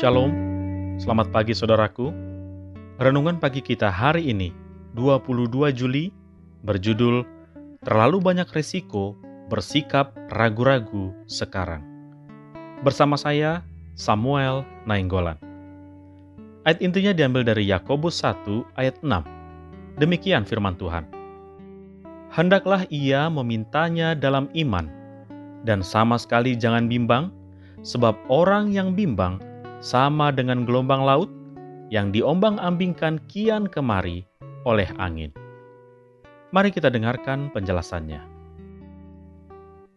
Shalom, selamat pagi saudaraku. Renungan pagi kita hari ini, 22 Juli, berjudul Terlalu Banyak Resiko Bersikap Ragu-Ragu Sekarang. Bersama saya, Samuel Nainggolan. Ayat intinya diambil dari Yakobus 1 ayat 6. Demikian firman Tuhan. Hendaklah ia memintanya dalam iman, dan sama sekali jangan bimbang, sebab orang yang bimbang sama dengan gelombang laut yang diombang-ambingkan kian kemari oleh angin. Mari kita dengarkan penjelasannya.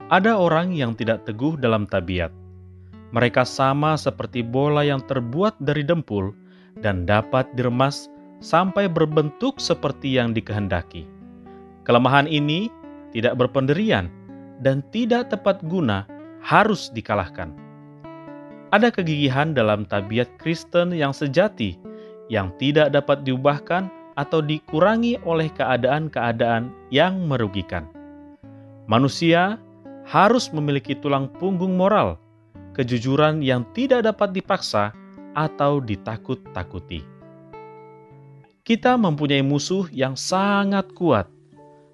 Ada orang yang tidak teguh dalam tabiat. Mereka sama seperti bola yang terbuat dari dempul dan dapat diremas sampai berbentuk seperti yang dikehendaki. Kelemahan ini tidak berpendirian dan tidak tepat guna harus dikalahkan ada kegigihan dalam tabiat Kristen yang sejati, yang tidak dapat diubahkan atau dikurangi oleh keadaan-keadaan yang merugikan. Manusia harus memiliki tulang punggung moral, kejujuran yang tidak dapat dipaksa atau ditakut-takuti. Kita mempunyai musuh yang sangat kuat.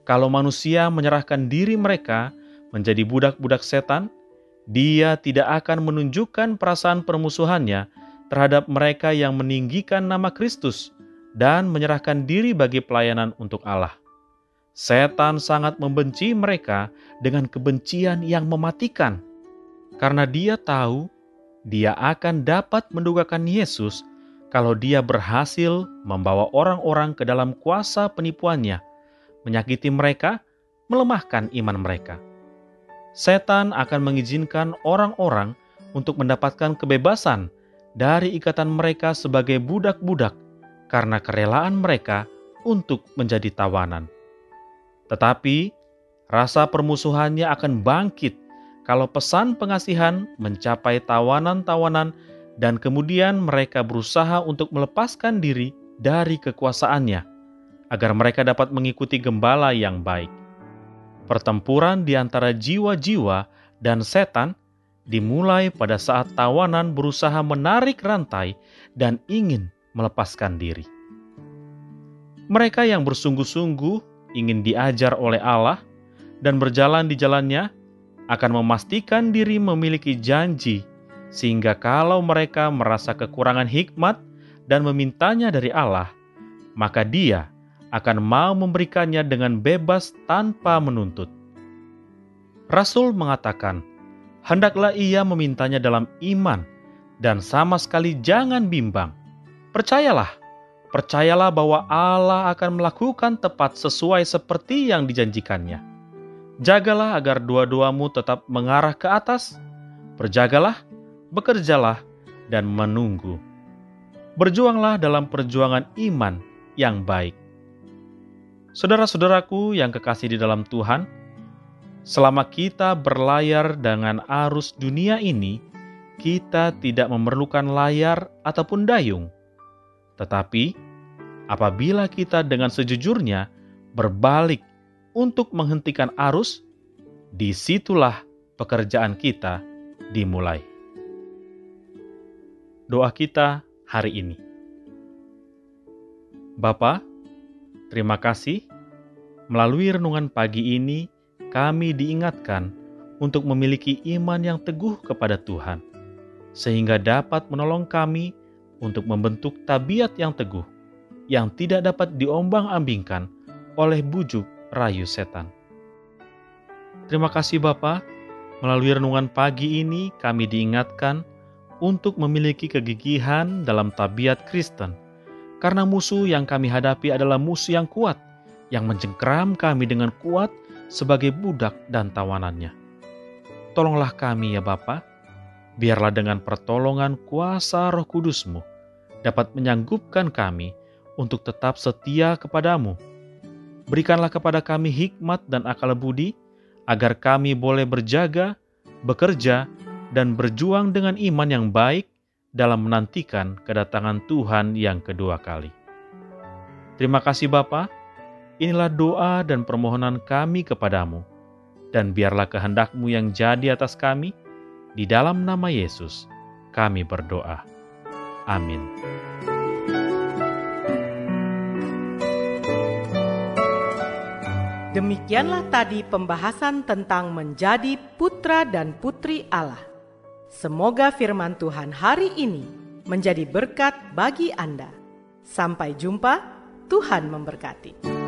Kalau manusia menyerahkan diri mereka menjadi budak-budak setan, dia tidak akan menunjukkan perasaan permusuhannya terhadap mereka yang meninggikan nama Kristus dan menyerahkan diri bagi pelayanan untuk Allah. Setan sangat membenci mereka dengan kebencian yang mematikan, karena dia tahu dia akan dapat mendugakan Yesus kalau dia berhasil membawa orang-orang ke dalam kuasa penipuannya, menyakiti mereka, melemahkan iman mereka setan akan mengizinkan orang-orang untuk mendapatkan kebebasan dari ikatan mereka sebagai budak-budak karena kerelaan mereka untuk menjadi tawanan. Tetapi rasa permusuhannya akan bangkit kalau pesan pengasihan mencapai tawanan-tawanan dan kemudian mereka berusaha untuk melepaskan diri dari kekuasaannya agar mereka dapat mengikuti gembala yang baik pertempuran di antara jiwa-jiwa dan setan dimulai pada saat tawanan berusaha menarik rantai dan ingin melepaskan diri. Mereka yang bersungguh-sungguh ingin diajar oleh Allah dan berjalan di jalannya akan memastikan diri memiliki janji, sehingga kalau mereka merasa kekurangan hikmat dan memintanya dari Allah, maka Dia akan mau memberikannya dengan bebas tanpa menuntut. Rasul mengatakan, "Hendaklah ia memintanya dalam iman, dan sama sekali jangan bimbang. Percayalah, percayalah bahwa Allah akan melakukan tepat sesuai seperti yang dijanjikannya. Jagalah agar dua-duamu tetap mengarah ke atas. Berjagalah, bekerjalah, dan menunggu. Berjuanglah dalam perjuangan iman yang baik." Saudara-saudaraku yang kekasih di dalam Tuhan, selama kita berlayar dengan arus dunia ini, kita tidak memerlukan layar ataupun dayung. Tetapi, apabila kita dengan sejujurnya berbalik untuk menghentikan arus, di situlah pekerjaan kita dimulai. Doa kita hari ini. Bapak, Terima kasih. Melalui renungan pagi ini, kami diingatkan untuk memiliki iman yang teguh kepada Tuhan, sehingga dapat menolong kami untuk membentuk tabiat yang teguh, yang tidak dapat diombang-ambingkan oleh bujuk rayu setan. Terima kasih Bapa. Melalui renungan pagi ini kami diingatkan untuk memiliki kegigihan dalam tabiat Kristen karena musuh yang kami hadapi adalah musuh yang kuat, yang mencengkeram kami dengan kuat sebagai budak dan tawanannya. Tolonglah kami ya Bapa, biarlah dengan pertolongan kuasa roh kudusmu dapat menyanggupkan kami untuk tetap setia kepadamu. Berikanlah kepada kami hikmat dan akal budi, agar kami boleh berjaga, bekerja, dan berjuang dengan iman yang baik dalam menantikan kedatangan Tuhan yang kedua kali. Terima kasih Bapa. Inilah doa dan permohonan kami kepadamu, dan biarlah kehendakmu yang jadi atas kami, di dalam nama Yesus, kami berdoa. Amin. Demikianlah tadi pembahasan tentang menjadi putra dan putri Allah. Semoga firman Tuhan hari ini menjadi berkat bagi Anda. Sampai jumpa, Tuhan memberkati.